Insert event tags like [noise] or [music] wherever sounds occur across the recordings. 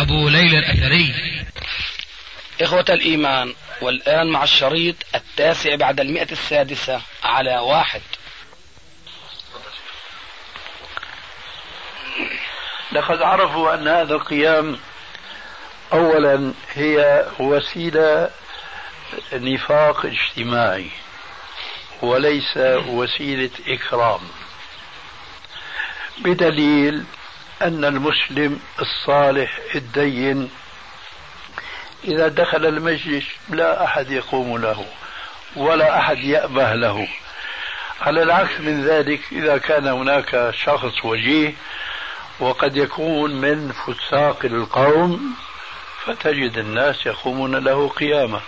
أبو ليلى الأثري. إخوة الإيمان والآن مع الشريط التاسع بعد المئة السادسة على واحد. لقد عرفوا أن هذا القيام أولا هي وسيلة نفاق اجتماعي وليس وسيلة إكرام. بدليل أن المسلم الصالح الدين إذا دخل المجلس لا أحد يقوم له ولا أحد يأبه له. على العكس من ذلك إذا كان هناك شخص وجيه وقد يكون من فساق القوم فتجد الناس يقومون له قيامة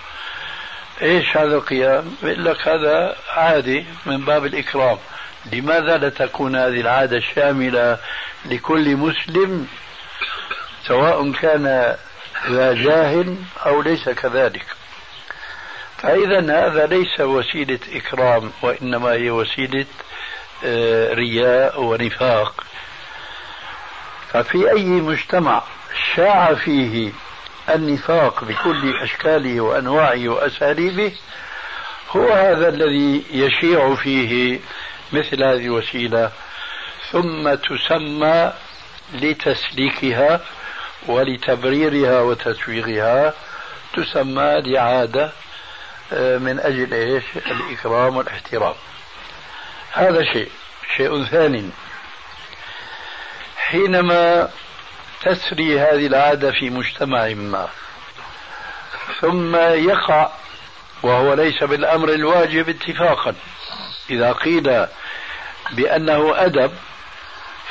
إيش هذا القيام؟ بيقول لك هذا عادي من باب الإكرام. لماذا لا تكون هذه العادة شاملة لكل مسلم سواء كان ذا جاه أو ليس كذلك؟ فإذا هذا ليس وسيلة إكرام وإنما هي وسيلة آه، رياء ونفاق. ففي أي مجتمع شاع فيه النفاق بكل أشكاله وأنواعه وأساليبه هو هذا الذي يشيع فيه مثل هذه الوسيلة ثم تسمى لتسليكها ولتبريرها وتسويغها تسمى لعادة آه، من أجل إيش؟ الإكرام والاحترام. هذا شيء شيء ثاني. حينما تسري هذه العادة في مجتمع ما ثم يقع وهو ليس بالأمر الواجب اتفاقا إذا قيل بأنه أدب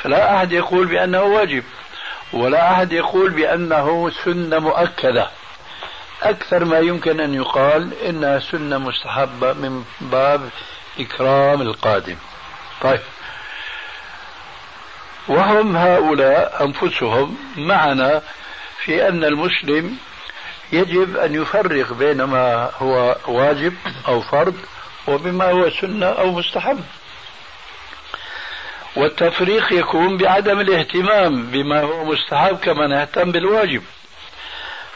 فلا أحد يقول بأنه واجب ولا أحد يقول بأنه سنة مؤكدة. أكثر ما يمكن أن يقال إنها سنة مستحبة من باب إكرام القادم. طيب. وهم هؤلاء أنفسهم معنا في أن المسلم يجب أن يفرق بين ما هو واجب أو فرض وبما هو سنة أو مستحب. والتفريق يكون بعدم الاهتمام بما هو مستحب كما نهتم بالواجب.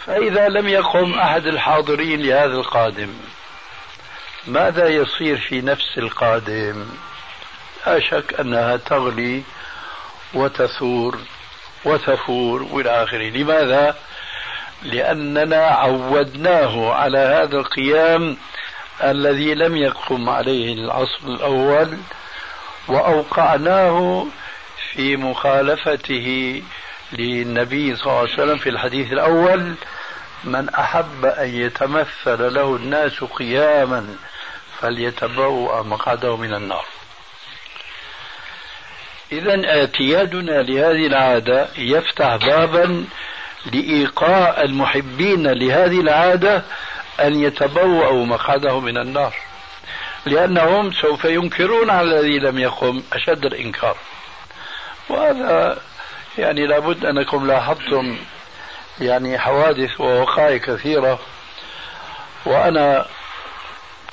فإذا لم يقم أحد الحاضرين لهذا القادم ماذا يصير في نفس القادم؟ لا شك أنها تغلي وتثور وتفور والى آخره، لماذا؟ لأننا عودناه على هذا القيام الذي لم يقم عليه العصر الأول وأوقعناه في مخالفته للنبي صلى الله عليه وسلم في الحديث الأول من أحب أن يتمثل له الناس قياما فليتبوأ مقعده من النار. إذا اعتيادنا لهذه العادة يفتح بابا لإيقاع المحبين لهذه العادة أن يتبوأوا مقعده من النار. لأنهم سوف ينكرون على الذي لم يقم أشد الإنكار. وهذا يعني لابد أنكم لاحظتم يعني حوادث ووقائع كثيرة. وأنا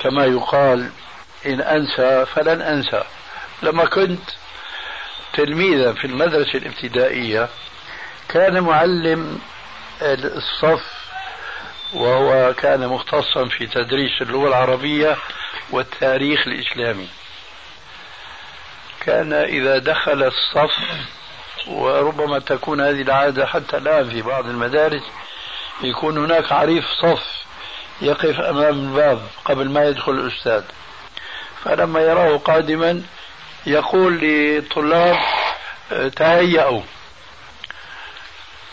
كما يقال إن أنسى فلن أنسى. لما كنت تلميذا في المدرسة الابتدائية كان معلم الصف وهو كان مختصا في تدريس اللغة العربية والتاريخ الإسلامي. كان إذا دخل الصف وربما تكون هذه العادة حتى الآن في بعض المدارس يكون هناك عريف صف يقف أمام الباب قبل ما يدخل الأستاذ. فلما يراه قادما يقول للطلاب تهيأوا.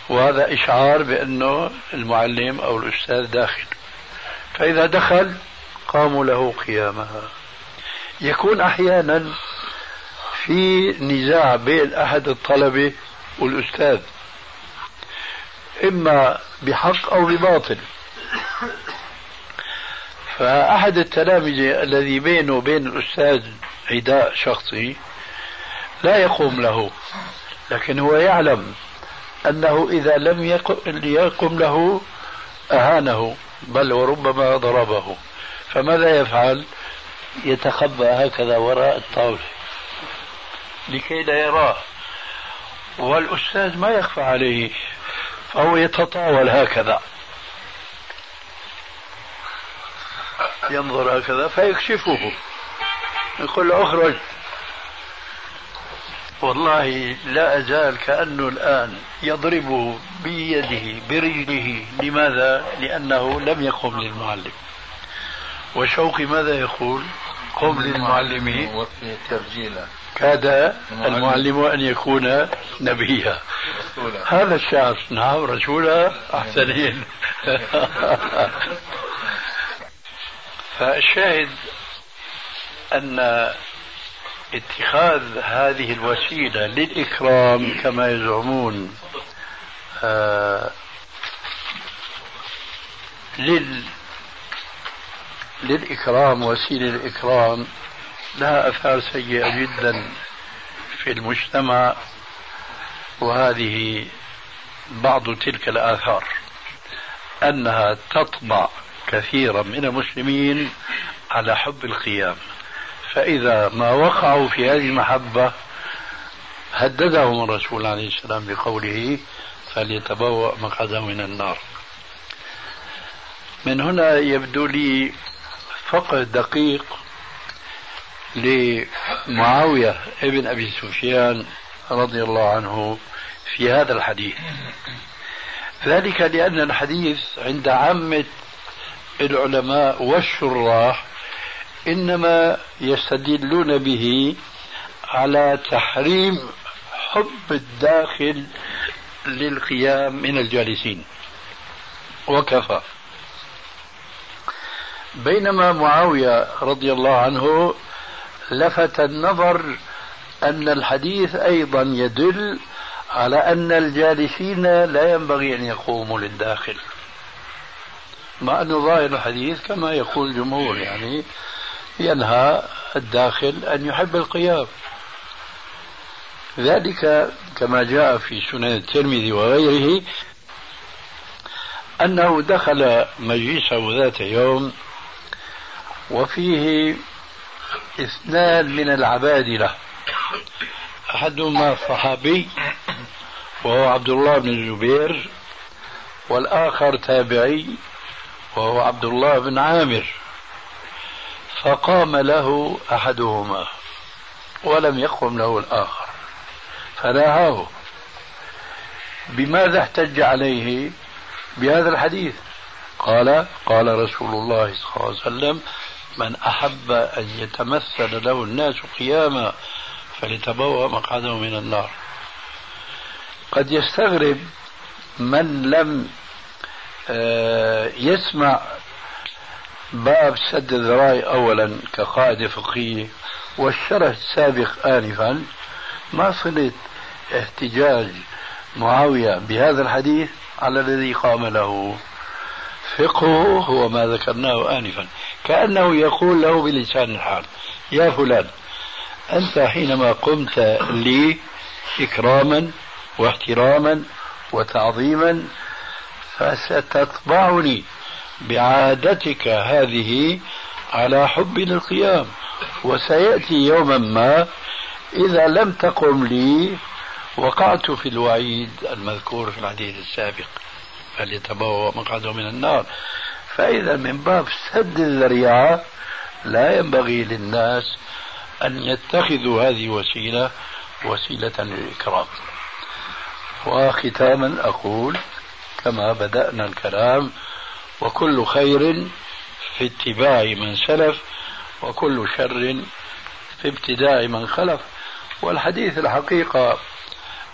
وهذا إشعار بأنه المعلم أو الأستاذ داخل. فإذا دخل قاموا له قيامها. يكون أحيانا في نزاع بين أحد الطلبة والأستاذ إما بحق أو بباطل. فأحد التلامذة الذي بينه وبين الأستاذ عداء شخصي لا يقوم له لكن هو يعلم أنه إذا لم يقم له أهانه بل وربما ضربه. فماذا يفعل؟ يتخبى هكذا وراء الطاولة. لكي لا يراه. والأستاذ ما يخفى عليه فهو يتطاول هكذا. ينظر هكذا فيكشفه. يقول له اخرج. والله لا أزال كأنه الآن يضربه بيده برجله. لماذا؟ لأنه لم يقم للمعلم. وشوقي ماذا يقول؟ قم للمعلم. ترجيلا كاد المعلم. أن يكون نبيا. هذا الشعر. نعم رسولا. أحسنين. [laughs] فالشاهد أن اتخاذ هذه الوسيلة للإكرام كما يزعمون آه لل للإكرام وسيلة الإكرام لها أثار سيئة جدا في المجتمع وهذه بعض تلك الآثار أنها تطبع كثيرا من المسلمين على حب القيام. فإذا ما وقعوا في هذه المحبة هددهم الرسول عليه السلام بقوله فليتبوأ مقعده من النار. من هنا يبدو لي فقه دقيق لمعاوية ابن أبي سفيان رضي الله عنه في هذا الحديث. ذلك لأن الحديث عند عامة العلماء والشراح إنما يستدلون به على تحريم حب الداخل للقيام من الجالسين. وكفى. بينما معاوية رضي الله عنه لفت النظر أن الحديث أيضا يدل على أن الجالسين لا ينبغي أن يقوموا للداخل. مع أن ظاهر الحديث كما يقول الجمهور يعني ينهى الداخل أن يحب القيام. ذلك كما جاء في سنن الترمذي وغيره أنه دخل مجلسه ذات يوم وفيه اثنان من العبادلة أحدهما صحابي وهو عبد الله بن الزبير والآخر تابعي وهو عبد الله بن عامر. فقام له أحدهما ولم يقم له الآخر فنهاه. بماذا احتج عليه بهذا الحديث؟ قال قال رسول الله صلى الله عليه وسلم من أحب أن يتمثل له الناس قياما فليتبوأ مقعده من النار. قد يستغرب من لم آه، يسمع باب سد الذرائع أولا كقاعدة فقهية والشرح السابق آنفا. ما صلت احتجاج معاوية بهذا الحديث على الذي قام له؟ فقهه هو ما ذكرناه آنفا. كأنه يقول له بلسان الحال يا فلان أنت حينما قمت لي إكراما واحتراما وتعظيما فستطبعني بعادتك هذه على حب للقيام وسيأتي يوما ما إذا لم تقم لي وقعت في الوعيد المذكور في الحديث السابق فليتبوأ مقعده من النار. فإذا من باب سد الذريعة لا ينبغي للناس أن يتخذوا هذه وسيلة وسيلة للإكرام. وختاما أقول كما بدأنا الكلام وكل خير في اتباع من سلف وكل شر في ابتداء من خلف. والحديث الحقيقة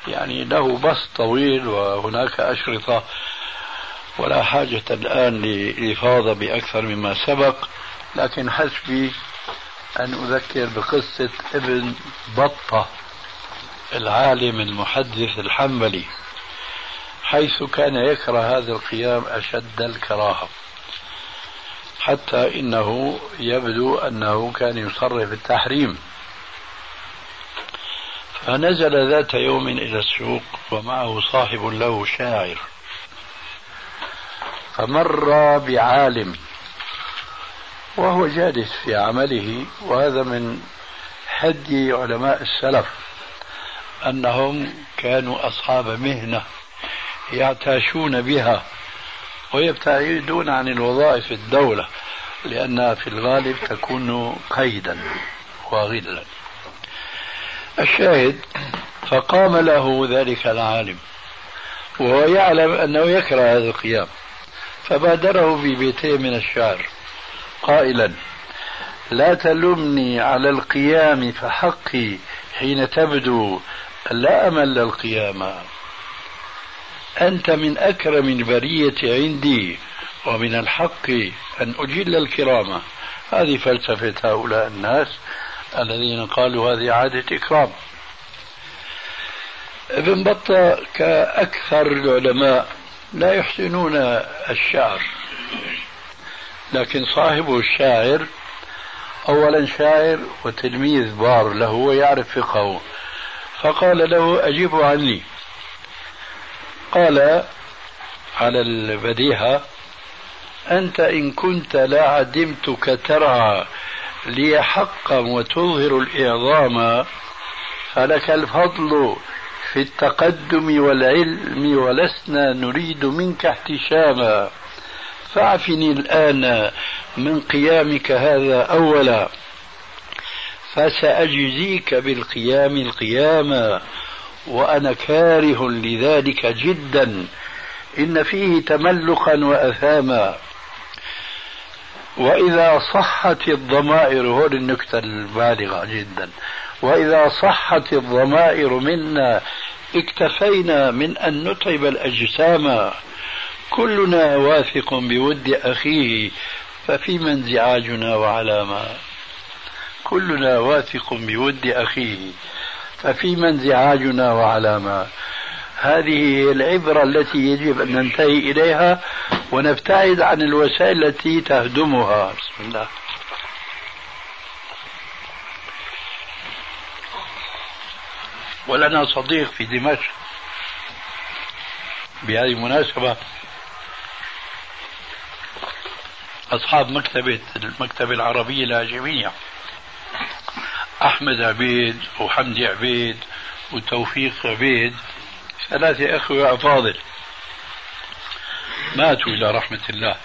يعني له بسط طويل وهناك أشرطة ولا حاجة الآن للإفاضة بأكثر مما سبق لكن حسبي أن أذكر بقصة ابن بطة العالم المحدث الحنبلي حيث كان يكره هذا القيام أشد الكراهة حتى إنه يبدو أنه كان يصرف التحريم. فنزل ذات يوم إلى السوق ومعه صاحب له شاعر. فمر بعالم وهو جالس في عمله وهذا من حدي علماء السلف أنهم كانوا أصحاب مهنة يعتاشون بها ويبتعدون عن الوظائف الدولة لأنها في الغالب تكون قيدا وغلا. الشاهد فقام له ذلك العالم وهو يعلم أنه يكره هذا القيام. فبادره ببيتين من الشعر قائلا لا تلمني على القيام فحقي حين تبدو لا أمل القيام. أنت من أكرم البرية عندي ومن الحق أن أجل الكرامة هذه فلسفة هؤلاء الناس الذين قالوا هذه عادة إكرام. ابن بطة كأكثر العلماء لا يحسنون الشعر. لكن صاحبه الشاعر أولا شاعر وتلميذ بار له ويعرف فقهه. فقال له أجيب عني. قال على البديهة أنت إن كنت لا عدمتك ترعى لي حقا وتظهر الإعظام فلك الفضل في التقدم والعلم ولسنا نريد منك احتشاما. فاعفني الآن من قيامك هذا أولا. فسأجزيك بالقيام القياما وأنا كاره لذلك جدا. إن فيه تملقا وأثاما. وإذا صحت الضمائر هون النكتة البالغة جدا. وإذا صحت الضمائر منا اكتفينا من أن نتعب الأجسام. كلنا واثق بود أخيه ففيما انزعاجنا وعلى كلنا واثق بود أخيه ففيما انزعاجنا وعلى هذه هي العبرة التي يجب أن ننتهي إليها ونبتعد عن الوسائل التي تهدمها. بسم الله. ولنا صديق في دمشق. بهذه المناسبة أصحاب مكتبة المكتبة العربية الهاشمية أحمد عبيد وحمدي عبيد وتوفيق عبيد ثلاثة أخوة أفاضل ماتوا إلى رحمة الله.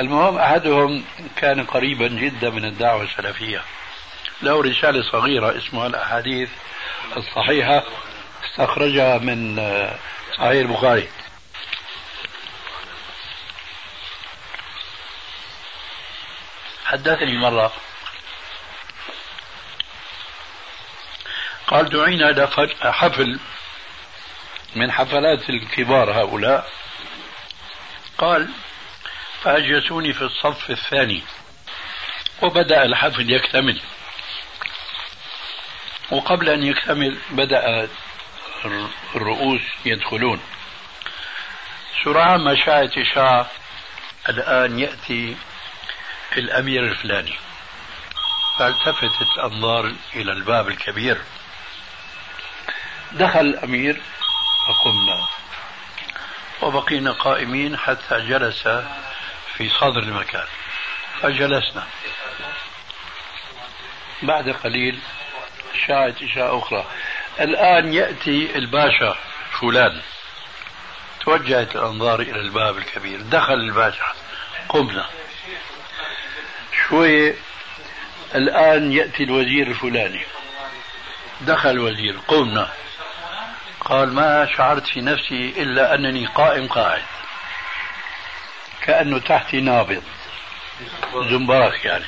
المهم أحدهم كان قريبا جدا من الدعوة السلفية. له رسالة صغيرة اسمها الأحاديث الصحيحة استخرجها من صحيح البخاري. حدثني مرة. قال دعينا إلى حفل من حفلات الكبار هؤلاء. قال فأجلسوني في الصف الثاني. وبدأ الحفل يكتمل. وقبل أن يكتمل بدأ الرؤوس يدخلون. سرعان ما شاءت إشاعة الآن يأتي الأمير الفلاني. فالتفتت الأنظار إلى الباب الكبير. دخل الأمير فقمنا. وبقينا قائمين حتى جلس في صدر المكان. فجلسنا. بعد قليل شاعت إشاء أخرى. الآن يأتي الباشا فلان. توجهت الأنظار إلى الباب الكبير. دخل الباشا. قمنا. شوية. الآن يأتي الوزير الفلاني. دخل الوزير. قمنا. قال ما شعرت في نفسي إلا أنني قائم قاعد. كأنه تحتي نابض. زنبرك يعني.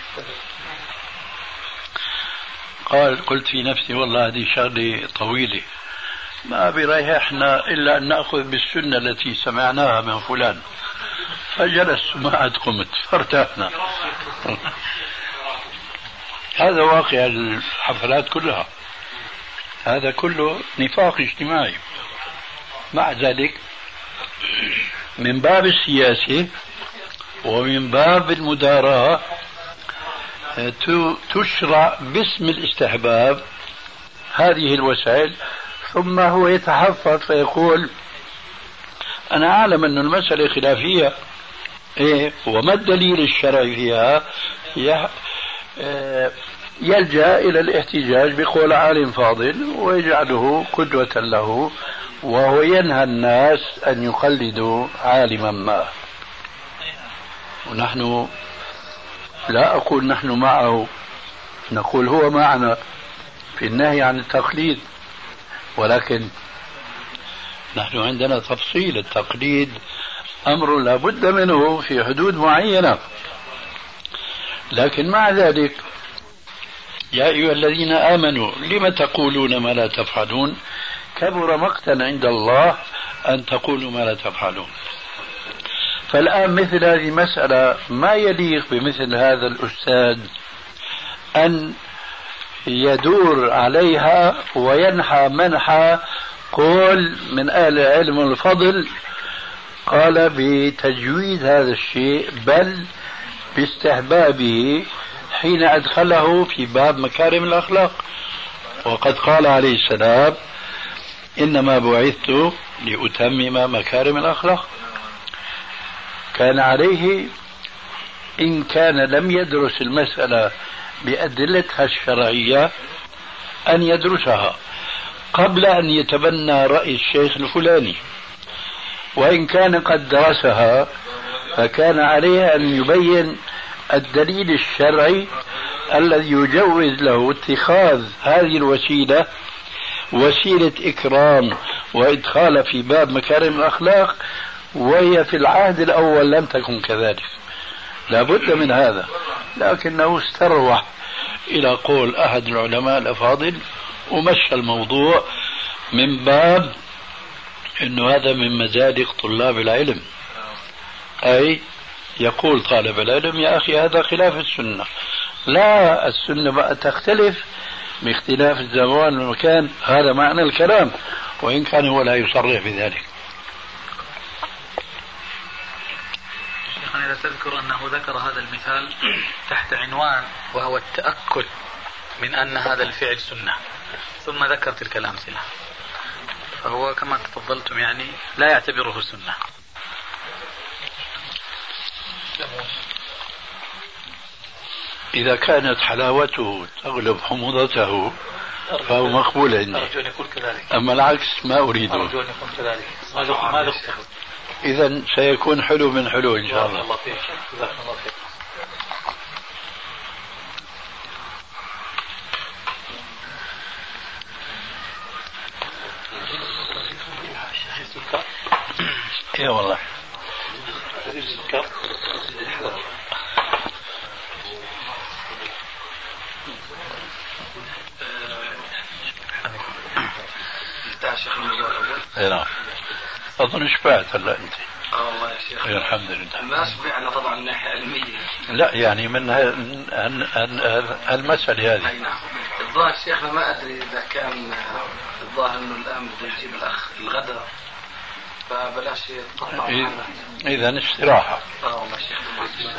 قال قلت في نفسي والله هذه شغلة طويلة. ما بريحنا إلا أن نأخذ بالسنة التي سمعناها من فلان. فجلست ما عاد قمت فارتحنا هذا واقع الحفلات كلها. هذا كله نفاق اجتماعي. مع ذلك من باب السياسة ومن باب المداراة تشرع باسم الاستحباب هذه الوسائل ثم هو يتحفظ فيقول أنا أعلم أن المسألة خلافية إيه وما الدليل الشرعي فيها؟ آه، يلجأ إلى الاحتجاج بقول عالم فاضل ويجعله قدوة له وهو ينهى الناس أن يقلدوا عالما ما. ونحن لا أقول نحن معه. نقول هو معنا في النهي عن التقليد. ولكن نحن عندنا تفصيل. التقليد أمر لا بد منه في حدود معينة. لكن مع ذلك يا أيها الذين آمنوا لم تقولون ما لا تفعلون؟ كبر مقتا عند الله أن تقولوا ما لا تفعلون. فالآن مثل هذه المسألة ما يليق بمثل هذا الأستاذ أن يدور عليها وينحى منحى قول من أهل العلم والفضل قال بتجويد هذا الشيء بل باستحبابه حين أدخله في باب مكارم الأخلاق. وقد قال عليه السلام إنما بعثت لأتمم مكارم الأخلاق. كان عليه إن كان لم يدرس المسألة بأدلتها الشرعية أن يدرسها قبل أن يتبنى رأي الشيخ الفلاني. وإن كان قد درسها فكان عليه أن يبين الدليل الشرعي الذي يجوز له اتخاذ هذه الوسيلة وسيلة إكرام وإدخال في باب مكارم الأخلاق وهي في العهد الأول لم تكن كذلك. لا بد من هذا. لكنه استروح إلى قول أحد العلماء الأفاضل ومشى الموضوع من باب أنه هذا من مزادق طلاب العلم. أي يقول طالب العلم يا أخي هذا خلاف السنة. لا السنة بقى تختلف باختلاف الزمان والمكان. هذا معنى الكلام وإن كان هو لا يصرح بذلك شيخنا إذا تذكر أنه ذكر هذا المثال تحت عنوان وهو التأكد من أن هذا الفعل سنة. ثم ذكر تلك الأمثلة. فهو كما تفضلتم يعني لا يعتبره سنة. إذا كانت حلاوته تغلب حموضته فهو مقبول عندي. أرجو أن يكون كذلك. أما العكس ما أريده. أرجو أن يكون كذلك. ما إذا سيكون حلو من حلو إن شاء الله. الله فيك. الله خير. اي والله. اي نعم. أظن شبعت هلا أنت. آه والله يا شيخ الحمد لله. ما شبعنا طبعا من ناحيه علميه لا يعني من المسألة هذه. أي نعم. الظاهر شيخنا ما أدري إذا كان الظاهر إنه الآن بده يجيب الأخ الغداء فبلاش اذا استراحة. آه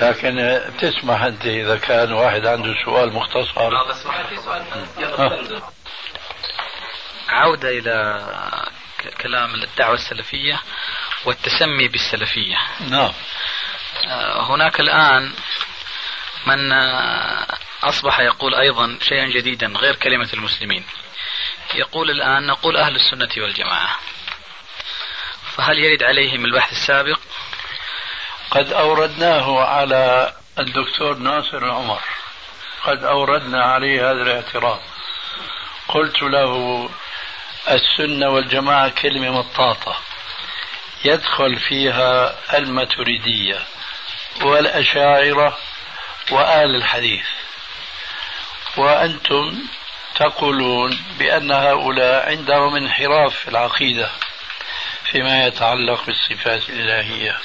لكن تسمح أنت إذا كان واحد عنده سؤال مختصر. آه بس ما في سؤال. يلا عودة إلى كلام الدعوة السلفية والتسمي بالسلفية. نعم. هناك الآن من أصبح يقول أيضا شيئا جديدا غير كلمة المسلمين. يقول الآن نقول أهل السنة والجماعة. فهل يرد عليهم البحث السابق؟ قد أوردناه على الدكتور ناصر العمر. قد أوردنا عليه هذا الاعتراض. قلت له السنة والجماعة كلمة مطاطة. يدخل فيها الماتريدية والأشاعرة وآل الحديث. وأنتم تقولون بأن هؤلاء عندهم انحراف في العقيدة فيما يتعلق بالصفات الإلهية.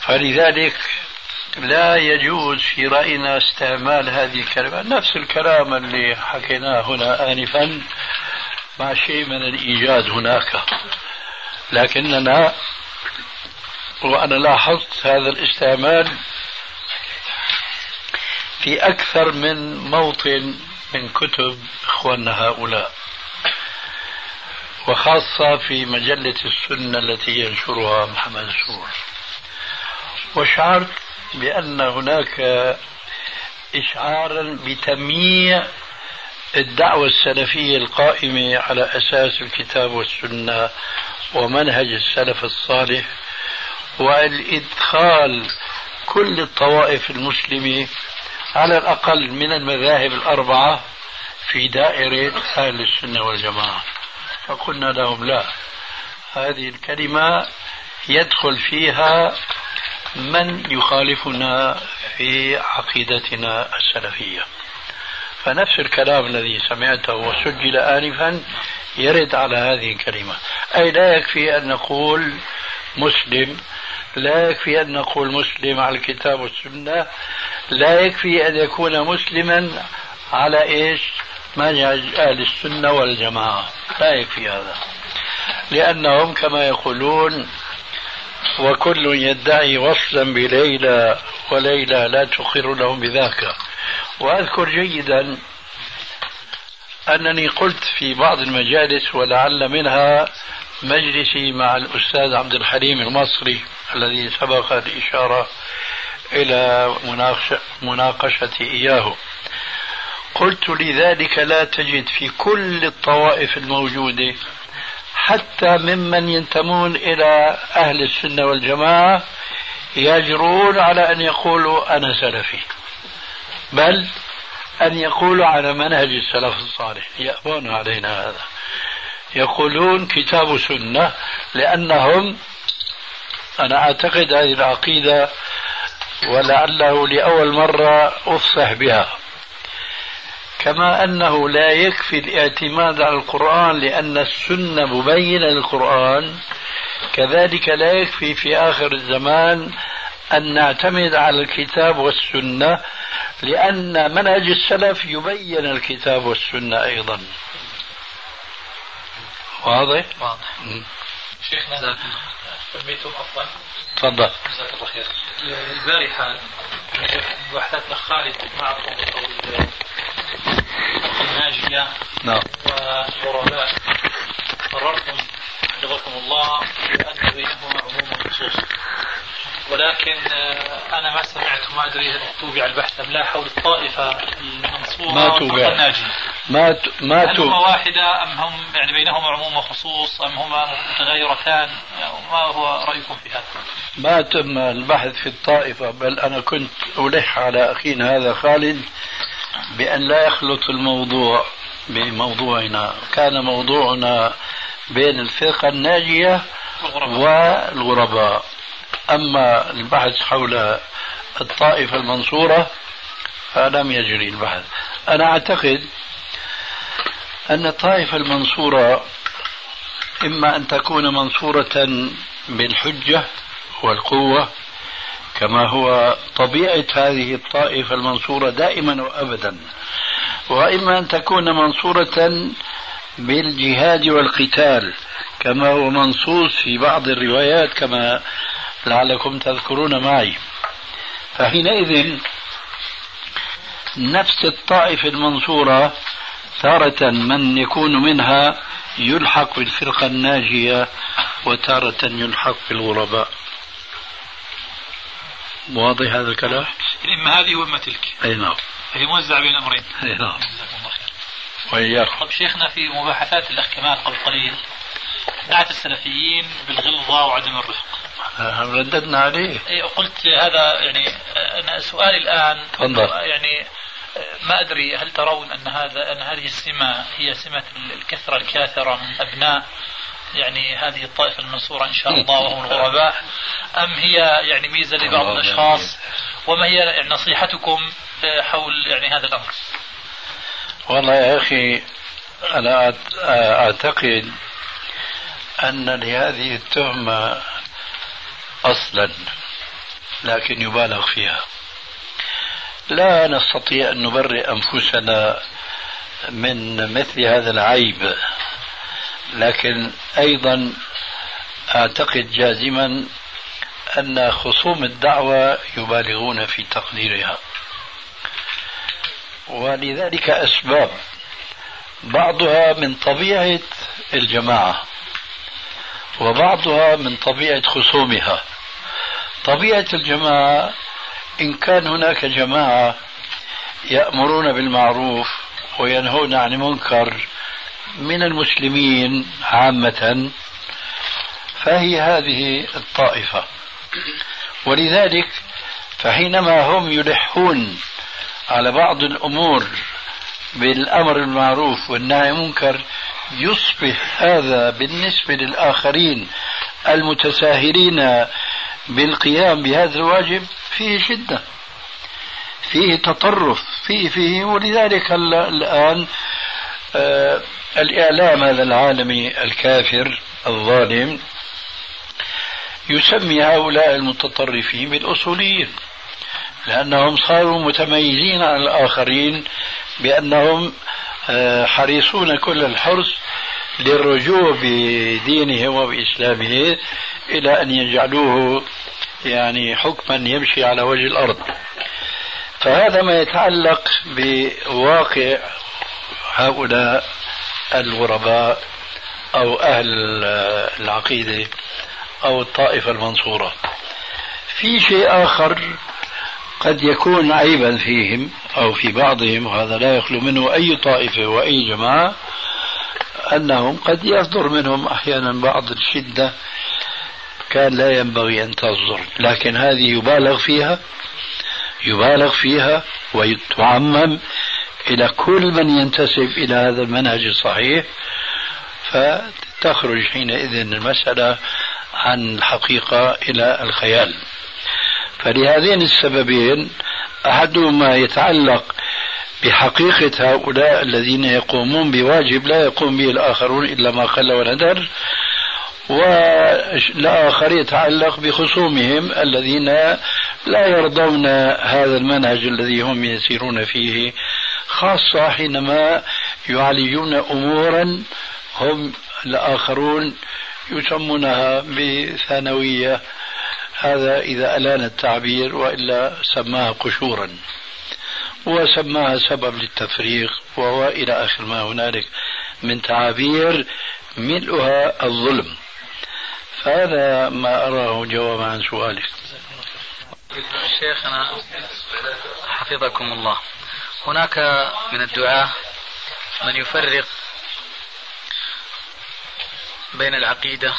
فلذلك لا يجوز في رأينا استعمال هذه الكلمة. نفس الكلام اللي حكيناه هنا آنفا مع شيء من الإيجاز هناك. لكننا وأنا لاحظت هذا الاستعمال في أكثر من موطن من كتب إخواننا هؤلاء وخاصة في مجلة السنة التي ينشرها محمد سور وشعرت بأن هناك إشعارا بتمييع الدعوة السلفية القائمة على أساس الكتاب والسنة ومنهج السلف الصالح والإدخال كل الطوائف المسلمة على الأقل من المذاهب الأربعة في دائرة أهل السنة والجماعة. فقلنا لهم لا هذه الكلمة يدخل فيها من يخالفنا في عقيدتنا السلفية. فنفس الكلام الذي سمعته وسجل آنفا يرد على هذه الكلمة. أي لا يكفي أن نقول مسلم لا يكفي أن نقول مسلم على الكتاب والسنة لا يكفي أن يكون مسلما على إيش؟ منهج أهل السنة والجماعة. لا يكفي هذا. لأنهم كما يقولون وكل يدعي وصلا بليلى وليلى لا تقر لهم بذاك. وأذكر جيدا أنني قلت في بعض المجالس ولعل منها مجلسي مع الأستاذ عبد الحليم المصري الذي سبق الإشارة إلى مناقشتي إياه. قلت لذلك لا تجد في كل الطوائف الموجودة حتى ممن ينتمون إلى أهل السنة والجماعة يجرون على أن يقولوا أنا سلفي. بل أن يقولوا على منهج السلف الصالح. يأبون علينا هذا. يقولون كتاب سنة لأنهم أنا أعتقد هذه العقيدة ولعله لأول مرة أفصح بها. كما أنه لا يكفي الاعتماد على القرآن لأن السنة مبينة للقرآن كذلك لا يكفي في آخر الزمان أن نعتمد على الكتاب والسنة لأن منهج السلف يبين الكتاب والسنة أيضا. واضح؟ واضح. شيخنا سميتم عفوا. تفضل. جزاك الله خير. البارحة بحثنا خالد معكم الناجية نعم. والغرباء قررتم حفظكم الله بأن بينهما عموم النصوص ولكن آه، أنا ما سمعت وما أدري هل توبع البحث أم لا حول الطائفة المنصورة ما توبع الناجيه ما ت... ما هل هما واحدة أم هم يعني بينهما عموم وخصوص أم هما متغيرتان؟ ما هو رأيكم في هذا؟ ما تم البحث في الطائفة بل أنا كنت ألح على اخينا هذا خالد بأن لا يخلط الموضوع بموضوعنا. كان موضوعنا بين الفرقة الناجية والغرباء. أما البحث حول الطائفة المنصورة فلم يجري البحث. أنا أعتقد أن الطائفة المنصورة إما أن تكون منصورة بالحجة والقوة كما هو طبيعة هذه الطائفة المنصورة دائما وأبدا وإما أن تكون منصورة بالجهاد والقتال كما هو منصوص في بعض الروايات كما لعلكم تذكرون معي. فحينئذ نفس الطائفة المنصورة تارة من يكون منها يلحق بالفرقة الناجية وتارة يلحق بالغرباء. واضح هذا الكلام؟ إما هذه وإما تلك؟ أي نعم. هي موزعة بين الأمرين أي نعم. جزاكم الله خير. وإياكم. طب شيخنا في مباحثات الأخ كمال قبل قليل نعت السلفيين بالغلظة وعدم الرفق. رددنا عليه؟ إيه، قلت هذا يعني أنا سؤالي الآن تفضل. يعني ما أدري هل ترون أن هذا أن هذه السمة هي سمة الكثرة الكاثرة من أبناء يعني هذه الطائفة المنصورة إن شاء الله وهم [laughs] الغرباء أم هي يعني ميزة لبعض الأشخاص وما هي يعني نصيحتكم حول يعني هذا الأمر؟ والله يا أخي أنا أعتقد أن لهذه التهمة أصلا لكن يبالغ فيها. لا نستطيع أن نبرئ أنفسنا من مثل هذا العيب لكن أيضا أعتقد جازما أن خصوم الدعوة يبالغون في تقديرها. ولذلك أسباب بعضها من طبيعة الجماعة وبعضها من طبيعة خصومها. طبيعة الجماعة إن كان هناك جماعة يأمرون بالمعروف وينهون عن المنكر من المسلمين عامة فهي هذه الطائفة. ولذلك فحينما هم يلحون على بعض الأمور بالأمر بالمعروف والنهي عن المنكر يصبح هذا بالنسبة للآخرين المتساهلين بالقيام بهذا الواجب فيه شدة فيه تطرف فيه فيه ولذلك الآن آه الإعلام هذا العالمي الكافر الظالم يسمي هؤلاء المتطرفين بالأصوليين لأنهم صاروا متميزين عن الآخرين بأنهم آه، حريصون كل الحرص للرجوع بدينه وبإسلامه إلى أن يجعلوه يعني حكما يمشي على وجه الأرض. فهذا ما يتعلق بواقع هؤلاء الغرباء أو أهل العقيدة أو الطائفة المنصورة. في شيء آخر قد يكون عيبا فيهم أو في بعضهم وهذا لا يخلو منه أي طائفة وأي جماعة أنهم قد يصدر منهم أحيانا بعض الشدة كان لا ينبغي أن تصدر لكن هذه يبالغ فيها يبالغ فيها وتعمم إلى كل من ينتسب إلى هذا المنهج الصحيح فتخرج حينئذ المسألة عن الحقيقة إلى الخيال. فلهذين السببين أحدهما يتعلق بحقيقة هؤلاء الذين يقومون بواجب لا يقوم به الآخرون إلا ما قل وندر والآخر يتعلق بخصومهم الذين لا يرضون هذا المنهج الذي هم يسيرون فيه خاصة حينما يعالجون أمورا هم الآخرون يسمونها بثانوية هذا إذا ألان التعبير وإلا سماها قشورا. وسماها سبب للتفريق وهو إلى آخر ما هنالك من تعابير ملؤها الظلم. فهذا ما أراه جوابا عن سؤالك. شيخنا حفظكم الله. هناك من الدعاة من يفرق بين العقيدة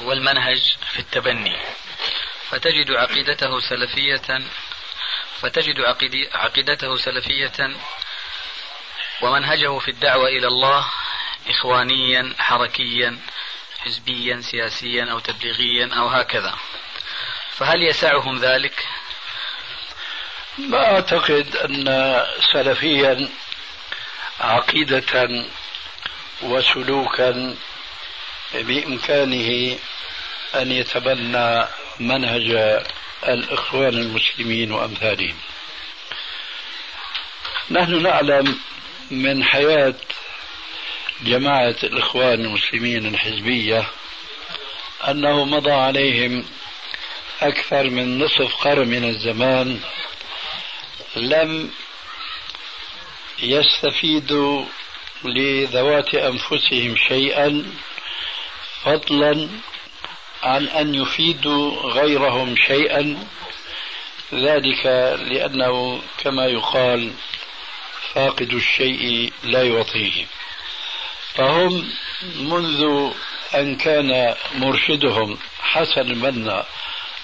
والمنهج في التبني. فتجد عقيدته سلفية فتجد عقيدته سلفية ومنهجه في الدعوة إلى الله إخوانيا حركيا حزبيا سياسيا أو تبليغيا أو هكذا فهل يسعهم ذلك؟ ما أعتقد أن سلفيا عقيدة وسلوكا بإمكانه أن يتبنى منهج الإخوان المسلمين وأمثالهم. نحن نعلم من حياة جماعة الإخوان المسلمين الحزبية أنه مضى عليهم أكثر من نصف قرن من الزمان لم يستفيدوا لذوات أنفسهم شيئا فضلا عن أن يفيدوا غيرهم شيئا ذلك لأنه كما يقال فاقد الشيء لا يعطيه. فهم منذ أن كان مرشدهم حسن البنا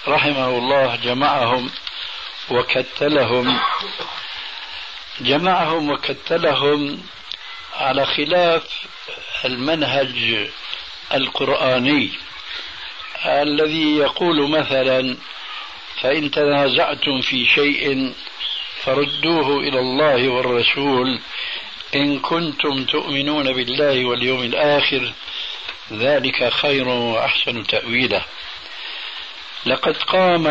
رحمه الله جمعهم وكتلهم جمعهم وكتلهم على خلاف المنهج القرآني. الذي يقول مثلا فإن تنازعتم في شيء فردوه إلى الله والرسول إن كنتم تؤمنون بالله واليوم الآخر ذلك خير وأحسن تأويلا لقد قام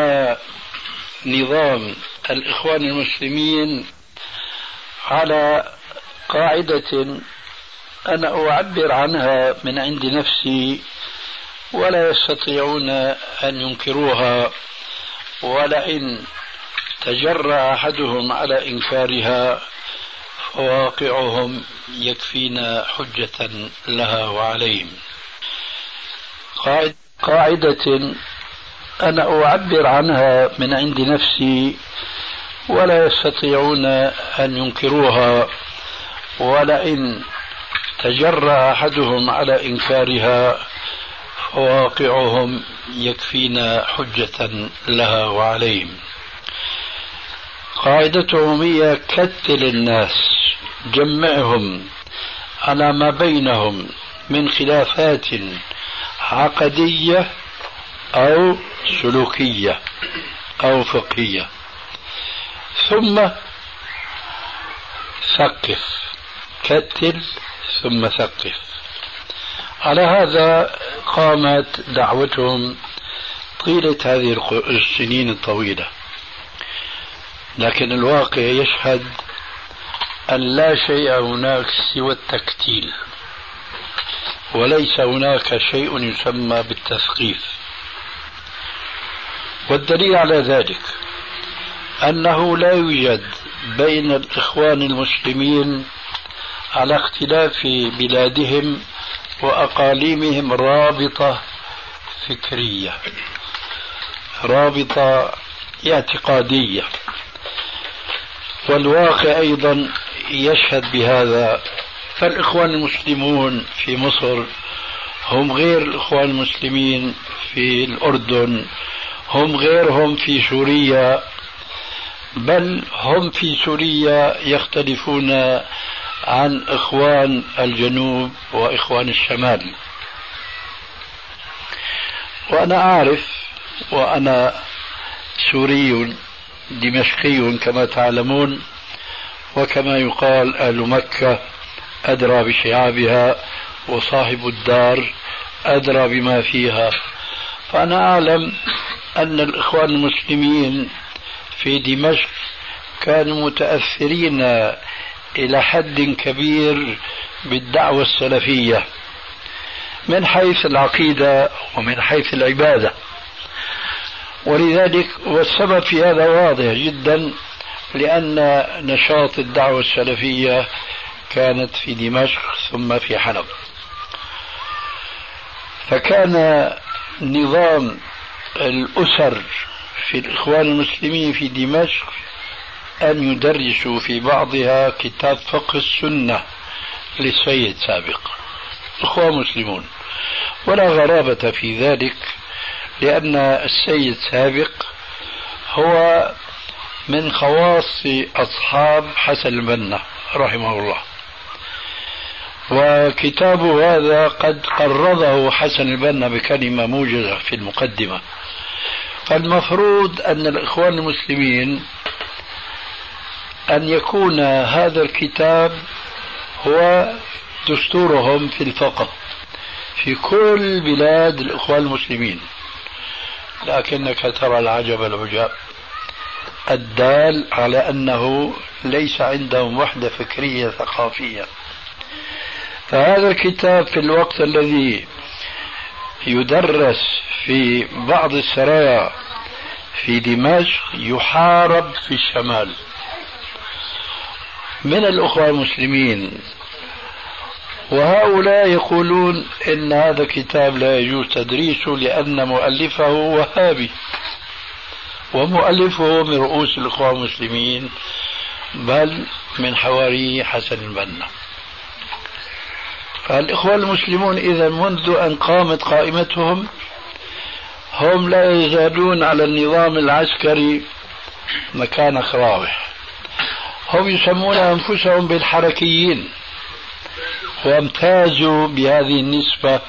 نظام الإخوان المسلمين على قاعدة أنا أعبر عنها من عند نفسي ولا يستطيعون أن ينكروها ولئن تجرأ أحدهم على إنكارها فواقعهم يكفينا حجة لها وعليهم. قاعدة أنا أعبر عنها من عند نفسي ولا يستطيعون أن ينكروها ولئن تجرأ أحدهم على إنكارها فواقعهم يكفينا حجة لها وعليهم. قاعدتهم هي كتل الناس جمعهم على ما بينهم من خلافات عقدية أو سلوكية أو فقهية. ثم ثقف كتل ثم ثقف على هذا قامت دعوتهم طيلة هذه السنين الطويلة. لكن الواقع يشهد أن لا شيء هناك سوى التكتيل وليس هناك شيء يسمى بالتثقيف. والدليل على ذلك أنه لا يوجد بين الإخوان المسلمين على اختلاف بلادهم وأقاليمهم رابطة فكرية رابطة اعتقادية. والواقع أيضا يشهد بهذا. فالإخوان المسلمون في مصر هم غير الإخوان المسلمين في الأردن هم غيرهم في سوريا بل هم في سوريا يختلفون عن إخوان الجنوب وإخوان الشمال. وأنا أعرف وأنا سوري دمشقي كما تعلمون وكما يقال أهل مكة أدرى بشعابها وصاحب الدار أدرى بما فيها. فأنا أعلم أن الإخوان المسلمين في دمشق كانوا متأثرين إلى حد كبير بالدعوة السلفية من حيث العقيدة ومن حيث العبادة. ولذلك والسبب في هذا واضح جدا لأن نشاط الدعوة السلفية كانت في دمشق ثم في حلب فكان نظام الأسر في الإخوان المسلمين في دمشق أن يدرسوا في بعضها كتاب فقه السنة للسيد سابق. إخوان مسلمون ولا غرابة في ذلك لأن السيد سابق هو من خواص أصحاب حسن البنا رحمه الله. وكتابه هذا قد قرضه حسن البنا بكلمة موجزة في المقدمة. فالمفروض أن الإخوان المسلمين أن يكون هذا الكتاب هو دستورهم في الفقه في كل بلاد الإخوان المسلمين. لكنك ترى العجب العجاب. الدال على أنه ليس عندهم وحدة فكرية ثقافية. فهذا الكتاب في الوقت الذي يدرس في بعض السرايا في دمشق يحارب في الشمال. من الأخوة المسلمين. وهؤلاء يقولون إن هذا الكتاب لا يجوز تدريسه لأن مؤلفه وهابي. ومؤلفه من رؤوس الإخوة المسلمين بل من حواري حسن البنا. فالإخوة المسلمون إذا منذ أن قامت قائمتهم هم لا يزالون على النظام العسكري مكان خراوح. هم يسمون أنفسهم بالحركيين. وامتازوا بهذه النسبة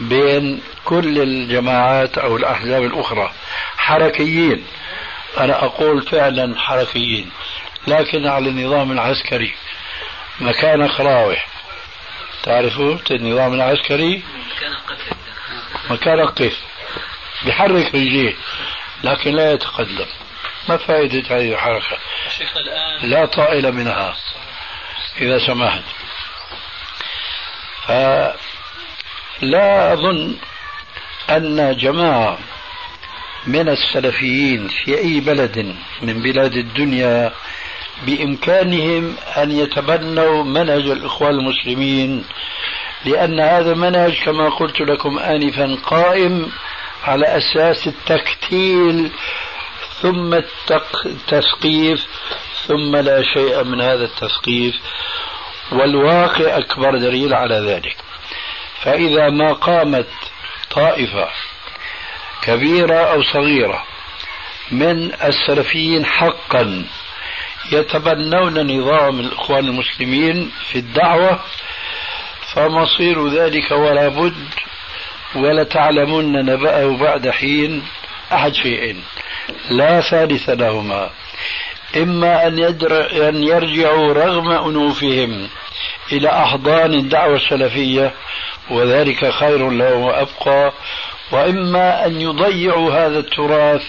بين كل الجماعات أو الأحزاب الأخرى. حركيين. أنا أقول فعلا حركيين. لكن على النظام العسكري. مكان خراوح تعرفوا النظام العسكري؟ مكان القف بحرك رجليه. لكن لا يتقدم. ما فائدة هذه الحركة؟ لا طائل منها. إذا سمحت. فلا أظن أن جماعة من السلفيين في أي بلد من بلاد الدنيا بإمكانهم أن يتبنوا منهج الإخوان المسلمين لأن هذا المنهج كما قلت لكم آنفا قائم على أساس التكتيل ثم التثقيف ثم لا شيء من هذا التثقيف والواقع أكبر دليل على ذلك. فإذا ما قامت طائفة كبيرة أو صغيرة من السلفيين حقا يتبنون نظام الإخوان المسلمين في الدعوة فمصير ذلك ولا بد ولتعلمن نبأه بعد حين أحد شيئين لا ثالث لهما. إما أن, أن يرجعوا رغم أنوفهم إلى أحضان الدعوة السلفية وذلك خير لهم وأبقى. وإما أن يضيعوا هذا التراث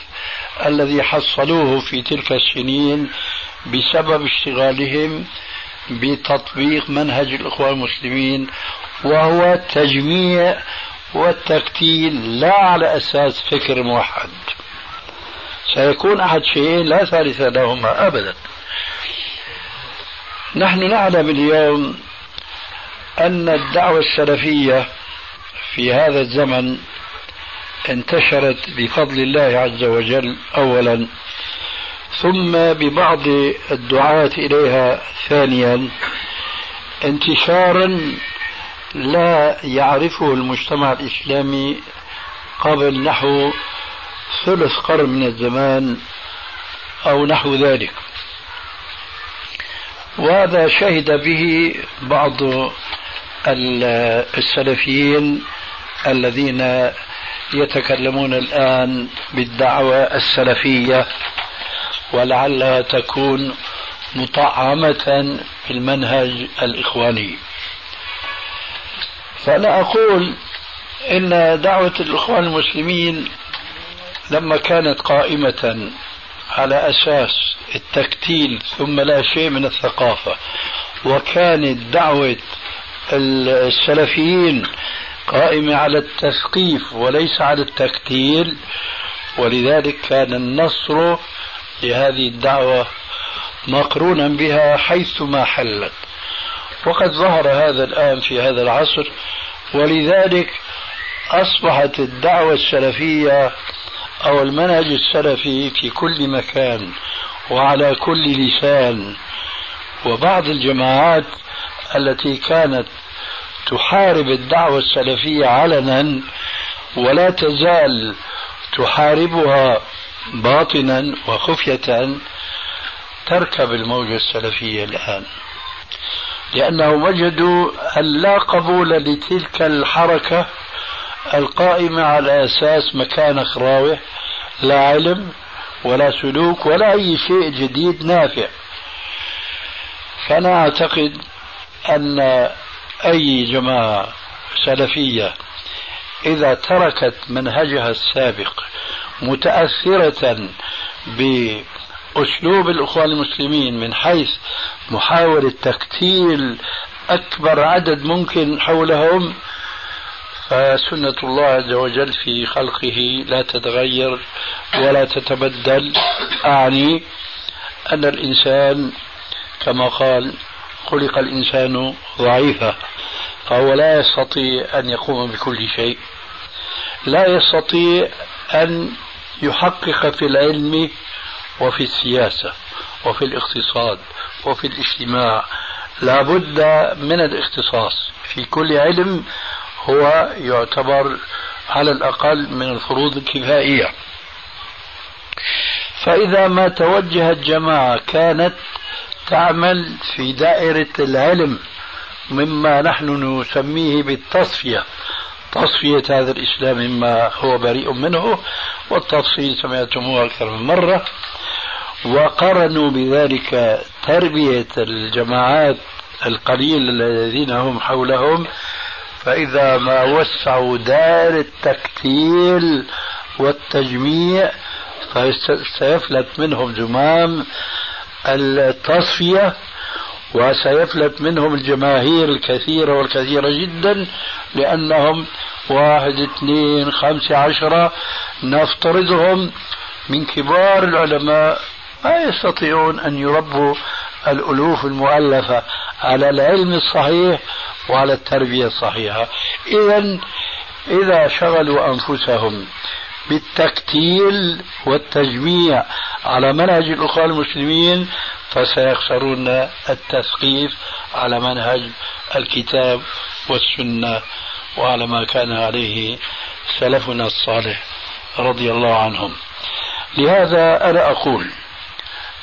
الذي حصلوه في تلك السنين بسبب اشتغالهم بتطبيق منهج الإخوان المسلمين وهو التجميع والتكتيل لا على أساس فكر موحد. سيكون أحد شيئين لا ثالث لهما أبدا. نحن نعلم اليوم أن الدعوة السلفية في هذا الزمن انتشرت بفضل الله عز وجل أولا ثم ببعض الدعاة إليها ثانيا انتشارا لا يعرفه المجتمع الإسلامي قبل نحو ثلث قرن من الزمان أو نحو ذلك. وهذا شهد به بعض السلفيين الذين يتكلمون الآن بالدعوة السلفية ولعلها تكون مطعمة في المنهج الإخواني. فأنا أقول إن دعوة الإخوان المسلمين لما كانت قائمة على أساس التكتيل ثم لا شيء من الثقافة وكانت دعوة السلفيين قائمة على التثقيف وليس على التكتيل ولذلك كان النصر لهذه الدعوة مقرونا بها حيثما حلت. وقد ظهر هذا الآن في هذا العصر ولذلك أصبحت الدعوة السلفية أو المنهج السلفي في كل مكان وعلى كل لسان. وبعض الجماعات التي كانت تحارب الدعوة السلفية علنا ولا تزال تحاربها باطنا وخفية تركب الموجة السلفية الآن. لأنهم وجدوا أن لا قبول لتلك الحركة القائمة على أساس مكانك راوح لا علم ولا سلوك ولا أي شيء جديد نافع. فأنا أعتقد أن أي جماعة سلفية إذا تركت منهجها السابق متأثرة بأسلوب الإخوان المسلمين من حيث محاولة تكتيل أكبر عدد ممكن حولهم فسنة الله عز وجل في خلقه لا تتغير ولا تتبدل. أعني أن الإنسان كما قال خلق الإنسان ضعيفا فهو لا يستطيع أن يقوم بكل شيء. لا يستطيع أن يحقق في العلم وفي السياسة وفي الاقتصاد وفي الاجتماع. لا بد من الاختصاص في كل علم هو يعتبر على الأقل من الفروض الكفائية. فإذا ما توجهت جماعة كانت تعمل في دائرة العلم مما نحن نسميه بالتصفية. تصفية هذا الإسلام مما هو بريء منه والتفصيل سمعتموه أكثر من مرة. وقرنوا بذلك تربية الجماعات القليل الذين هم حولهم فإذا ما وسعوا دائرة التكتيل والتجميع فسيفلت منهم زمام التصفية وسيفلت منهم الجماهير الكثيرة والكثيرة جدا لأنهم واحد اثنين خمسة عشرة نفترضهم من كبار العلماء ما يستطيعون أن يربوا الألوف المؤلفة. على العلم الصحيح وعلى التربية الصحيحة. إذا إذا شغلوا أنفسهم بالتكتيل والتجميع على منهج الأخوة المسلمين فسيخسرون التثقيف على منهج الكتاب والسنة وعلى ما كان عليه سلفنا الصالح رضي الله عنهم. لهذا أنا أقول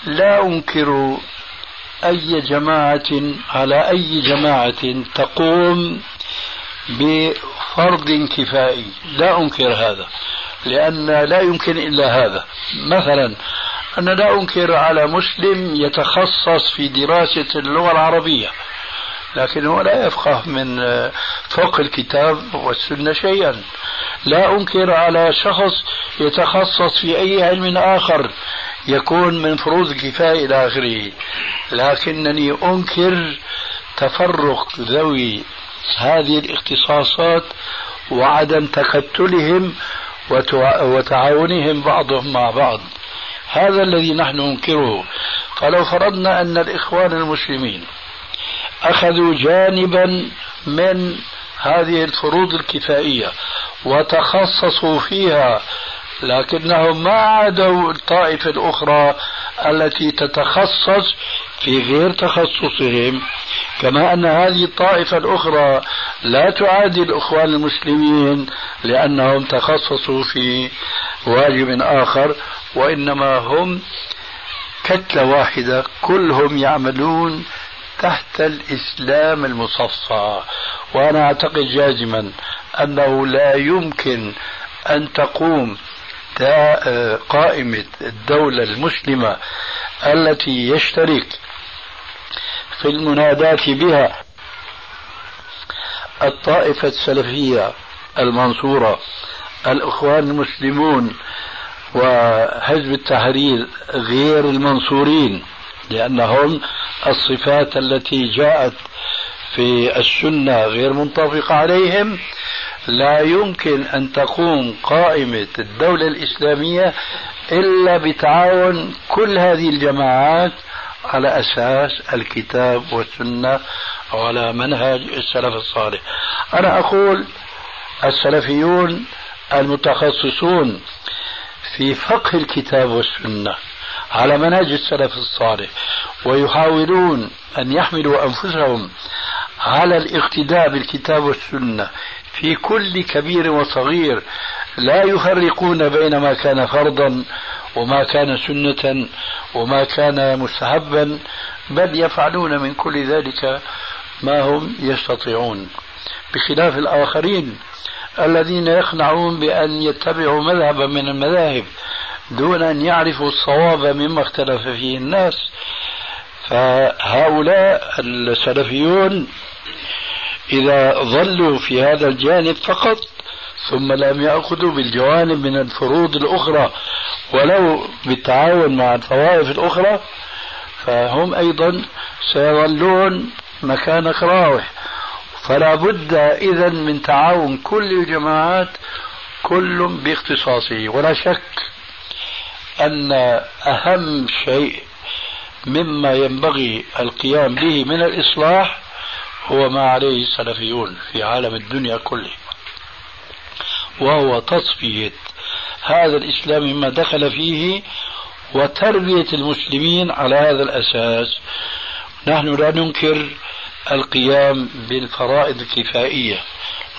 لا أنكر أي جماعة على أي جماعة تقوم بفرض كفائي. لا أنكر هذا لأن لا يمكن إلا هذا. مثلا أنا لا أنكر على مسلم يتخصص في دراسة اللغة العربية لكنه لا يفقه من فوق الكتاب والسنة شيئا. لا أنكر على شخص يتخصص في أي علم آخر يكون من فروض الكفاية إلى آخره. لكنني أنكر تفرق ذوي هذه الاختصاصات وعدم تكتلهم وتعاونهم بعضهم مع بعض. هذا الذي نحن ننكره. فلو فرضنا أن الإخوان المسلمين أخذوا جانبا من هذه الفروض الكفائية وتخصصوا فيها لكنهم ما عادوا الطائفة الأخرى التي تتخصص في غير تخصصهم. كما أن هذه الطائفة الأخرى لا تعادي الإخوان المسلمين لأنهم تخصصوا في واجب آخر وإنما هم كتلة واحدة كلهم يعملون تحت الإسلام المصفى. وأنا أعتقد جازما أنه لا يمكن أن تقوم قائمة الدولة المسلمة التي يشترك في المناداة بها الطائفة السلفية المنصورة الإخوان المسلمون وحزب التحرير غير المنصورين لأنهم الصفات التي جاءت في السنة غير منطبقة عليهم لا يمكن أن تقوم قائمة الدولة الإسلامية إلا بتعاون كل هذه الجماعات على أساس الكتاب والسنة وعلى منهج السلف الصالح. أنا أقول السلفيون المتخصصون في فقه الكتاب والسنة على منهج السلف الصالح ويحاولون أن يحملوا أنفسهم على الاقتداء بالكتاب والسنة في كل كبير وصغير. لا يفرقون بين ما كان فرضا وما كان سنة وما كان مستحبا بل يفعلون من كل ذلك ما هم يستطيعون. بخلاف الآخرين الذين يقنعون بأن يتبعوا مذهبا من المذاهب دون أن يعرفوا الصواب مما اختلف فيه الناس. فهؤلاء السلفيون إذا ظلوا في هذا الجانب فقط ثم لم يأخذوا بالجوانب من الفروض الأخرى ولو بالتعاون مع الطوائف الأخرى فهم أيضا سيظلون مكان كراوح فلا بد إذا من تعاون كل الجماعات كل باختصاصه. ولا شك أن أهم شيء مما ينبغي القيام به من الإصلاح هو ما عليه السلفيون في عالم الدنيا كله وهو تصفية هذا الإسلام مما دخل فيه وتربية المسلمين على هذا الأساس. نحن لا ننكر القيام بالفرائض الكفائية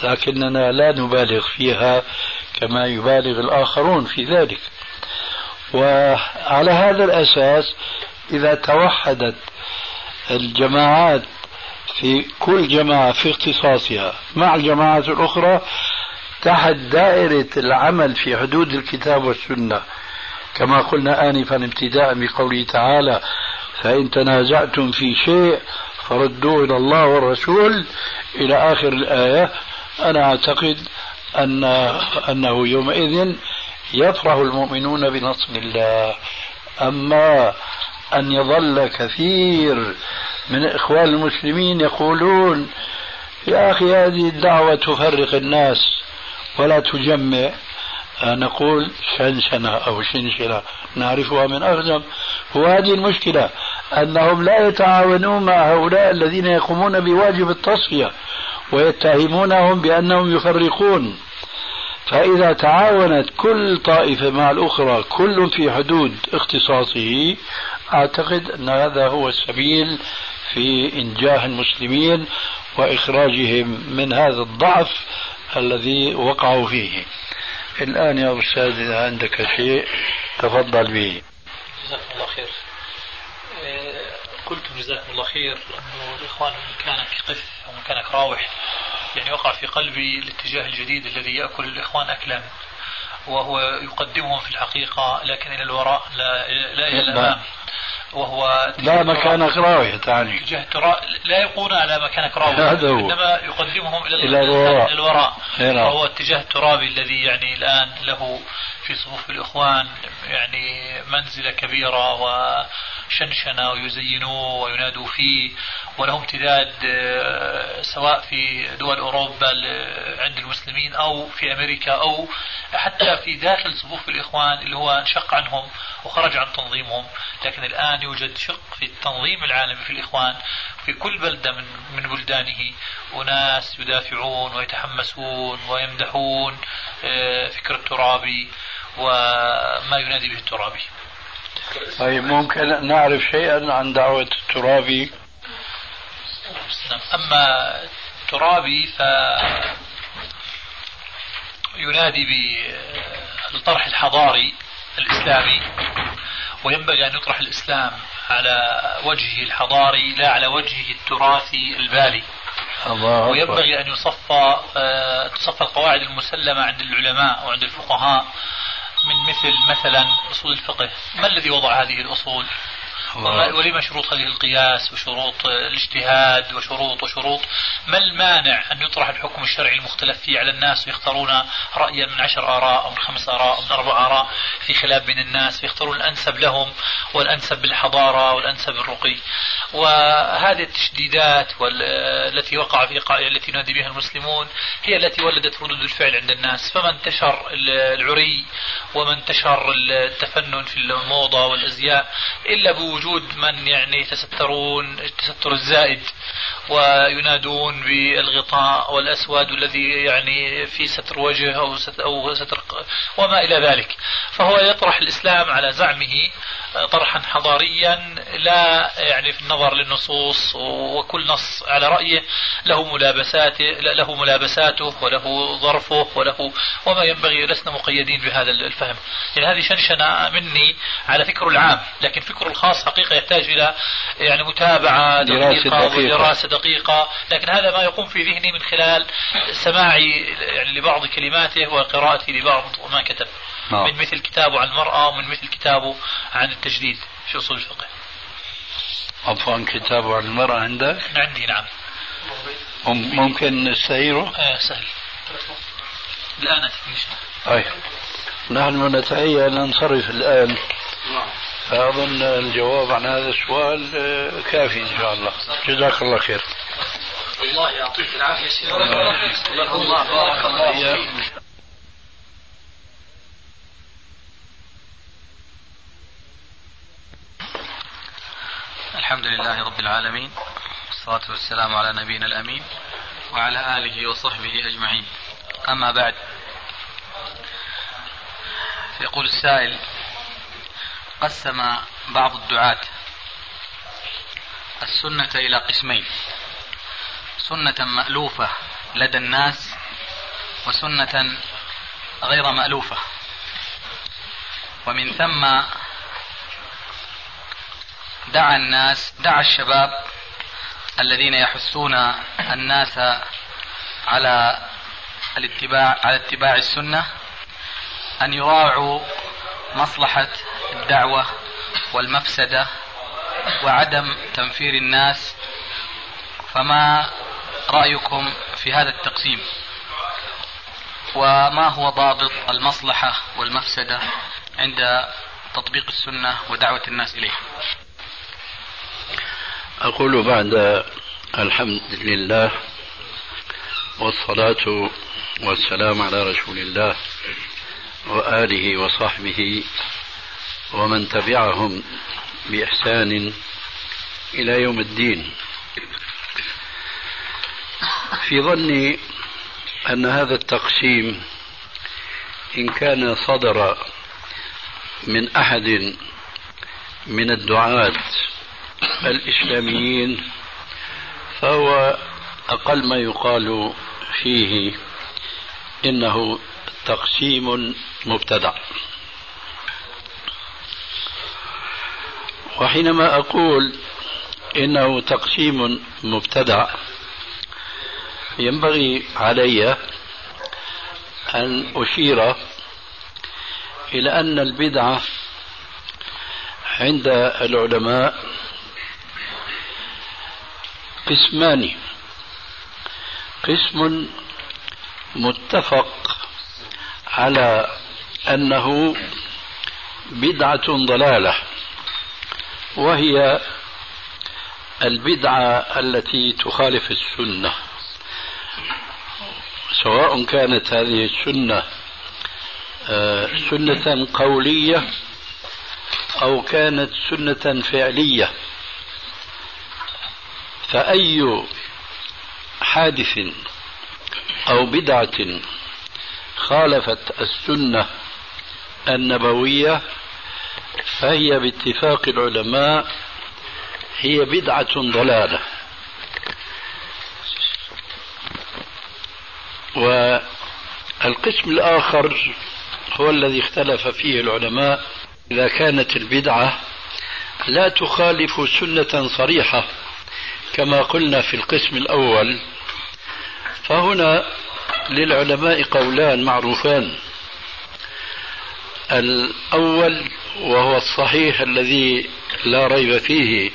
لكننا لا نبالغ فيها كما يبالغ الآخرون في ذلك. وعلى هذا الأساس إذا توحدت الجماعات في كل جماعة في اختصاصها. مع الجماعات الأخرى تحت دائرة العمل في حدود الكتاب والسنة. كما قلنا آنفا ابتداء بقوله تعالى فإن تنازعتم في شيء فردوه إلى الله والرسول. إلى آخر الآية أنا أعتقد أن أنه يومئذ يفرح المؤمنون بنصر الله. أما أن يظل كثير من إخوان المسلمين يقولون يا أخي هذه الدعوة تفرق الناس ولا تجمع. نقول شنشنة أو شنشنة نعرفها من أقدم وهذه المشكلة أنهم لا يتعاونون مع هؤلاء الذين يقومون بواجب التصفية ويتهمونهم بأنهم يفرقون. فإذا تعاونت كل طائفة مع الأخرى كل في حدود اختصاصه أعتقد أن هذا هو السبيل في إنجاح المسلمين وإخراجهم من هذا الضعف الذي وقعوا فيه. الآن يا أستاذ إذا عندك شيء تفضل به. جزاكم الله خير. قلتم جزاكم الله خير أنه الإخوان مكانك قف ومكانك راوح يعني وقع في قلبي الاتجاه الجديد الذي يأكل الإخوان أكلا وهو يقدمهم في الحقيقة لكن إلى الوراء لا, لا إلى الأمام. وهو لا مكانك راوي تعني اتجاه لا يقون على مكانك راوي هذا هو إنما يقدمهم الوراء, إلى الوراء. نعم. وهو اتجاه الترابي الذي يعني الآن له في صفوف الإخوان يعني منزلة كبيرة وشنشنة ويزينوه وينادوا فيه وله امتداد آه، سواء في دول أوروبا عند المسلمين أو في أمريكا أو حتى في داخل صفوف الإخوان اللي هو انشق عنهم وخرج عن تنظيمهم. لكن الآن يوجد شق في التنظيم العالمي في الإخوان في كل بلدة من من بلدانه. اناس يدافعون ويتحمسون ويمدحون آه، فكر الترابي وما ينادي به الترابي. طيب ممكن نعرف شيئا عن دعوة الترابي؟ أما ترابي ف ينادي بالطرح الحضاري الإسلامي وينبغي أن يطرح الإسلام على وجهه الحضاري لا على وجهه التراثي البالي. الله وينبغي أن يصفى آه، تصفى القواعد المسلمة عند العلماء وعند الفقهاء من مثل مثلا أصول الفقه. ما الذي وضع هذه الأصول؟ ولما شروط هذه القياس وشروط الاجتهاد وشروط وشروط ما المانع أن يطرح الحكم الشرعي المختلف فيه على الناس ويختارون رأيا من عشر آراء أو من خمس آراء أو من أربع آراء في خلاف بين الناس ويختارون الأنسب لهم والأنسب بالحضارة والأنسب بالرقي. وهذه التشديدات التي وقع في التي ينادي بها المسلمون هي التي ولدت ردود الفعل عند الناس. فما انتشر العري وما انتشر التفنن في الموضة والأزياء إلا بوجود من يعني يتسترون التستر الزائد وينادون بالغطاء والأسود الذي يعني في ستر وجه أو ستر وما إلى ذلك. فهو يطرح الإسلام على زعمه طرحا حضاريا لا يعني في النظر للنصوص وكل نص على رأيه له ملابساته له ملابساته وله ظرفه وله وما ينبغي لسنا مقيدين بهذا الفهم. يعني هذه شنشنة مني على فكر العام لكن فكر الخاص حقيقة يحتاج إلى يعني متابعة دقيقة. ودراسة دقيقة. لكن هذا ما يقوم في ذهني من خلال سماعي يعني لبعض كلماته وقراءتي لبعض ما كتب. نعم. من مثل كتابه عن المرأة ومن مثل كتابه عن التجديد. في أصول الفقه؟ عفوا كتابه عن المرأة عندك؟ عندي نعم. ممكن نستعيره؟ آه سهل. الآن طيب نحن نتهيأ أن ننصرف الآن. نعم فأظن الجواب عن هذا السؤال آه، كافي إن شاء الله. جزاك الله خير. الله يعطيك العافية الله بارك الله الحمد لله رب العالمين والصلاة والسلام على نبينا الأمين وعلى آله وصحبه أجمعين. أما بعد يقول السائل قسم بعض الدعاة السنة إلى قسمين سنة مألوفة لدى الناس وسنة غير مألوفة. ومن ثم دعا الناس دعا الشباب الذين يحثون الناس على الاتباع على اتباع السنة أن يراعوا مصلحة الدعوة والمفسدة وعدم تنفير الناس. فما رأيكم في هذا التقسيم؟ وما هو ضابط المصلحة والمفسدة عند تطبيق السنة ودعوة الناس إليها أقول بعد الحمد لله والصلاة والسلام على رسول الله وآله وصحبه ومن تبعهم بإحسان إلى يوم الدين. في ظني أن هذا التقسيم إن كان صدر من أحد من الدعاة الإسلاميين فهو أقل ما يقال فيه إنه تقسيم مبتدع. وحينما أقول إنه تقسيم مبتدع ينبغي علي أن أشير إلى أن البدعة عند العلماء قسمان. قسم متفق على أنه بدعة ضلالة وهي البدعة التي تخالف السنة. سواء كانت هذه السنة آه، سنة قولية أو كانت سنة فعلية. فأي حادث أو بدعة خالفت السنة النبوية فهي باتفاق العلماء هي بدعة ضلالة. والقسم الآخر هو الذي اختلف فيه العلماء. إذا كانت البدعة لا تخالف سنة صريحة كما قلنا في القسم الأول فهنا للعلماء قولان معروفان. الأول وهو الصحيح الذي لا ريب فيه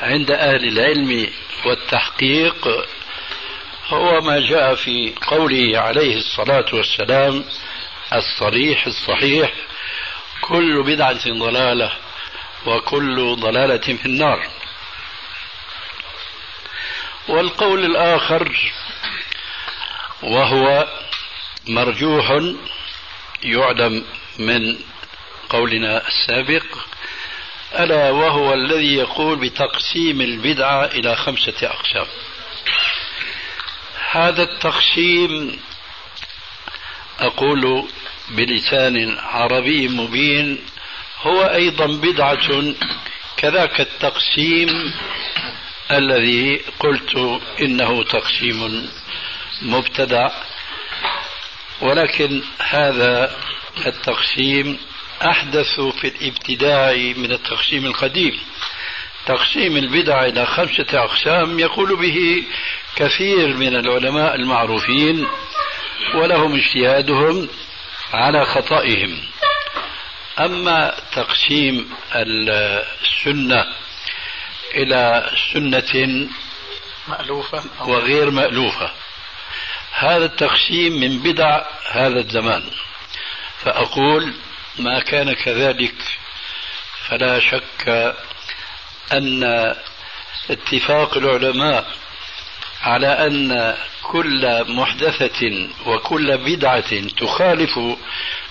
عند أهل العلم والتحقيق هو ما جاء في قوله عليه الصلاة والسلام الصريح الصحيح كل بدعة ضلالة وكل ضلالة في النار. والقول الآخر وهو مرجوح يعلم من قولنا السابق ألا وهو الذي يقول بتقسيم البدعة إلى خمسة أقسام. هذا التقسيم أقول بلسان عربي مبين هو أيضا بدعة كذاك التقسيم الذي قلت إنه تقسيم مبتدع ولكن هذا التقسيم أحدث في الابتداع من التقسيم القديم. تقسيم البدع إلى خمسة أقسام يقول به كثير من العلماء المعروفين ولهم اجتهادهم على خطئهم. أما تقسيم السنة إلى سنة مألوفة وغير مألوفة. هذا التقسيم من بدع هذا الزمان. فأقول ما كان كذلك فلا شك أن اتفاق العلماء على أن كل محدثة وكل بدعة تخالف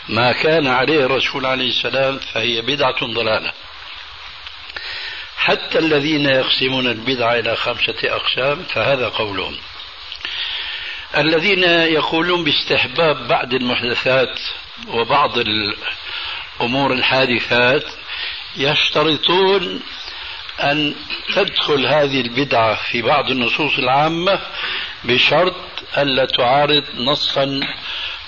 ما كان عليه الرسول عليه السلام فهي بدعة ضلالة. حتى الذين يقسمون البدعة إلى خمسة أقسام فهذا قولهم. الذين يقولون باستحباب بعض المحدثات وبعض الأمور الحادثات يشترطون أن تدخل هذه البدعة في بعض النصوص العامة بشرط ألا تعارض نصا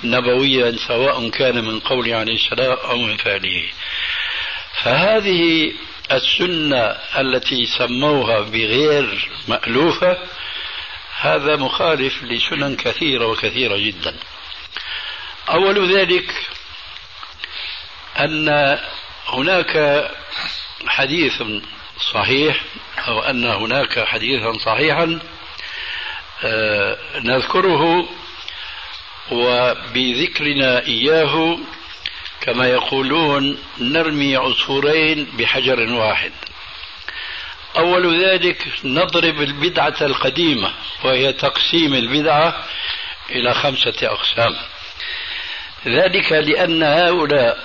نبويا سواء كان من قول عليه السلام أو من فعله. فهذه السنة التي سموها بغير مألوفة هذا مخالف لسنن كثيرة وكثيرة جدا. أول ذلك أن هناك حديث صحيح أو أن هناك حديثا صحيحا آه، نذكره وبذكرنا إياه كما يقولون نرمي عصفورين بحجر واحد. أول ذلك نضرب البدعة القديمة وهي تقسيم البدعة إلى خمسة أقسام. ذلك لأن هؤلاء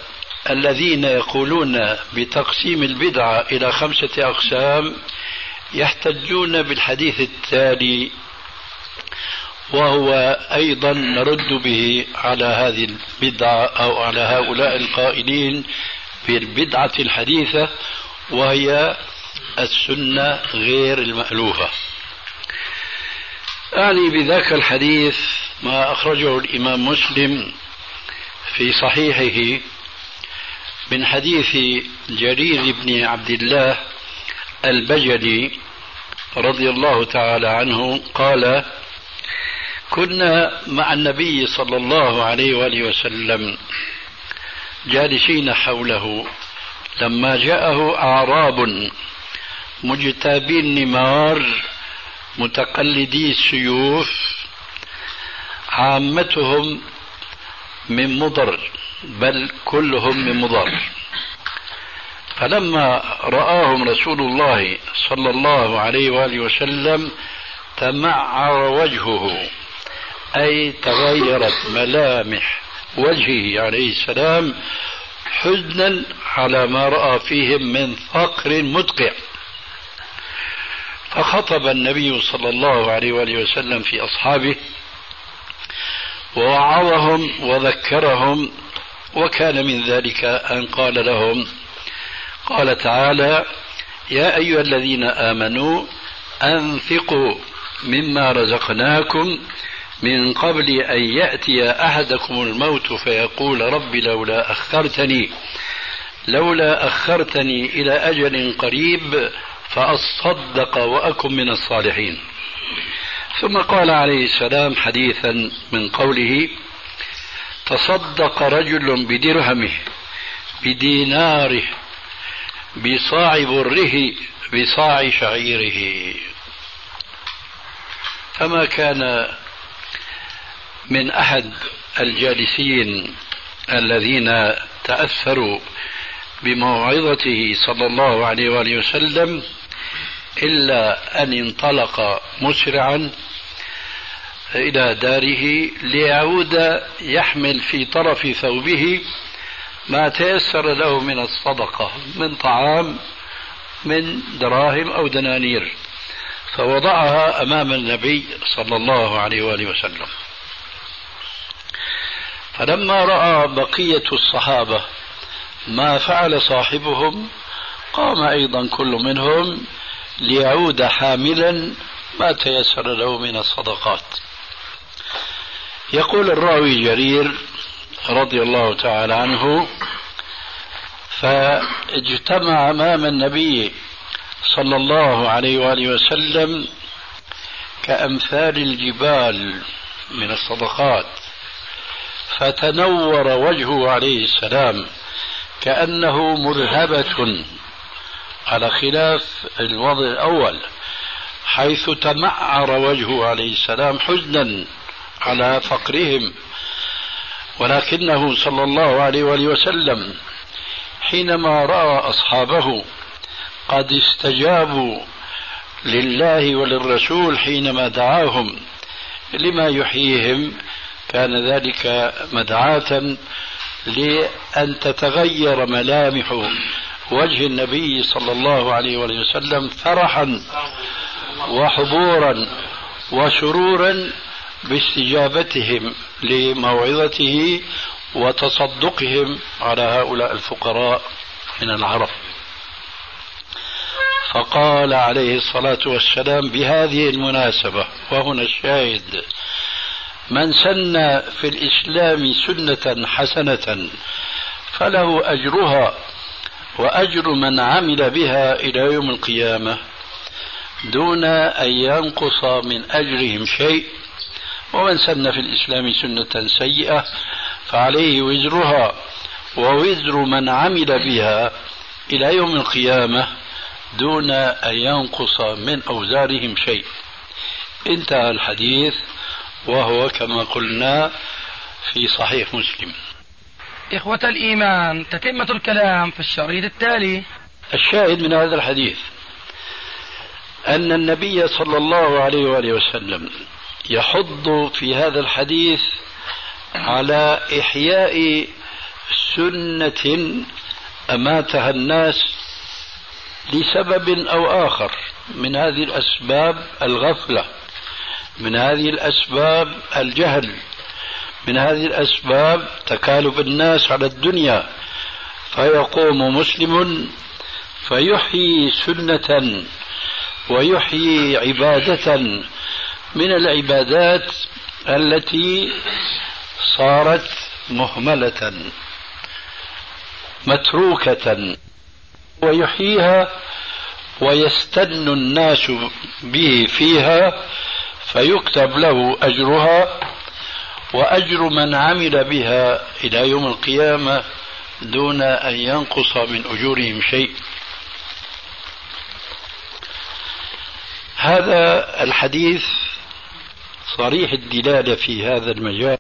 الذين يقولون بتقسيم البدعة إلى خمسة أقسام يحتجون بالحديث التالي وهو أيضا نرد به على هذه البدعة أو على هؤلاء القائلين بالبدعة الحديثة وهي السنة غير المألوفة. أعني بذاك الحديث ما أخرجه الإمام مسلم في صحيحه من حديث جرير بن عبد الله البجلي رضي الله تعالى عنه قال كنا مع النبي صلى الله عليه وآله وسلم جالسين حوله. لما جاءه أعراب مجتابي النمار متقلدي السيوف عامتهم من مضر بل كلهم من مضر. فلما رآهم رسول الله صلى الله عليه وآله وسلم تمعر وجهه. أي تغيرت ملامح وجهه عليه السلام حزنا على ما رأى فيهم من فقر مدقع. فخطب النبي صلى الله عليه وآله وسلم في أصحابه ووعظهم وذكرهم وكان من ذلك أن قال لهم قال تعالى يا أيها الذين آمنوا أنفقوا مما رزقناكم من قبل أن يأتي أحدكم الموت فيقول رب لولا أخرتني لولا أخرتني إلى أجل قريب فأصدق وأكن من الصالحين. ثم قال عليه السلام حديثا من قوله تصدق رجل بدرهمه بديناره بصاع بره بصاع شعيره. فما كان من أحد الجالسين الذين تأثروا بموعظته صلى الله عليه وآله وسلم إلا أن انطلق مسرعا إلى داره ليعود يحمل في طرف ثوبه ما تيسر له من الصدقة من طعام من دراهم أو دنانير. فوضعها أمام النبي صلى الله عليه وآله وسلم. فلما رأى بقية الصحابة ما فعل صاحبهم قام أيضا كل منهم ليعود حاملا ما تيسر له من الصدقات. يقول الراوي جرير رضي الله تعالى عنه فاجتمع أمام النبي صلى الله عليه وآله وسلم كأمثال الجبال من الصدقات. فتنور وجهه عليه السلام كأنه مرهبة على خلاف الوضع الأول حيث تمعر وجهه عليه السلام حزنا على فقرهم ولكنه صلى الله عليه وآله وسلم حينما رأى أصحابه قد استجابوا لله وللرسول حينما دعاهم لما يحييهم كان ذلك مدعاة لأن تتغير ملامح وجه النبي صلى الله عليه وسلم فرحا وحضورا وسرورا باستجابتهم لموعظته وتصدقهم على هؤلاء الفقراء من العرب. فقال عليه الصلاة والسلام بهذه المناسبة وهنا الشاهد من سن في الإسلام سنة حسنة فله أجرها وأجر من عمل بها إلى يوم القيامة دون أن ينقص من أجرهم شيء. ومن سن في الإسلام سنة سيئة فعليه وزرها ووزر من عمل بها إلى يوم القيامة دون أن ينقص من أوزارهم شيء. انتهى الحديث. وهو كما قلنا في صحيح مسلم. إخوة الإيمان تتمة الكلام في الشريط التالي. الشاهد من هذا الحديث أن النبي صلى الله عليه وآله وسلم يحض في هذا الحديث على إحياء سنة أماتها الناس لسبب أو آخر من هذه الأسباب الغفلة. من هذه الأسباب الجهل من هذه الأسباب تكالب الناس على الدنيا فيقوم مسلم فيحيي سنة ويحيي عبادة. من العبادات التي صارت مهملة متروكة ويحييها ويستن الناس به فيها فيكتب له أجرها وأجر من عمل بها إلى يوم القيامة دون أن ينقص من أجورهم شيء. هذا الحديث صريح الدلالة في هذا المجال.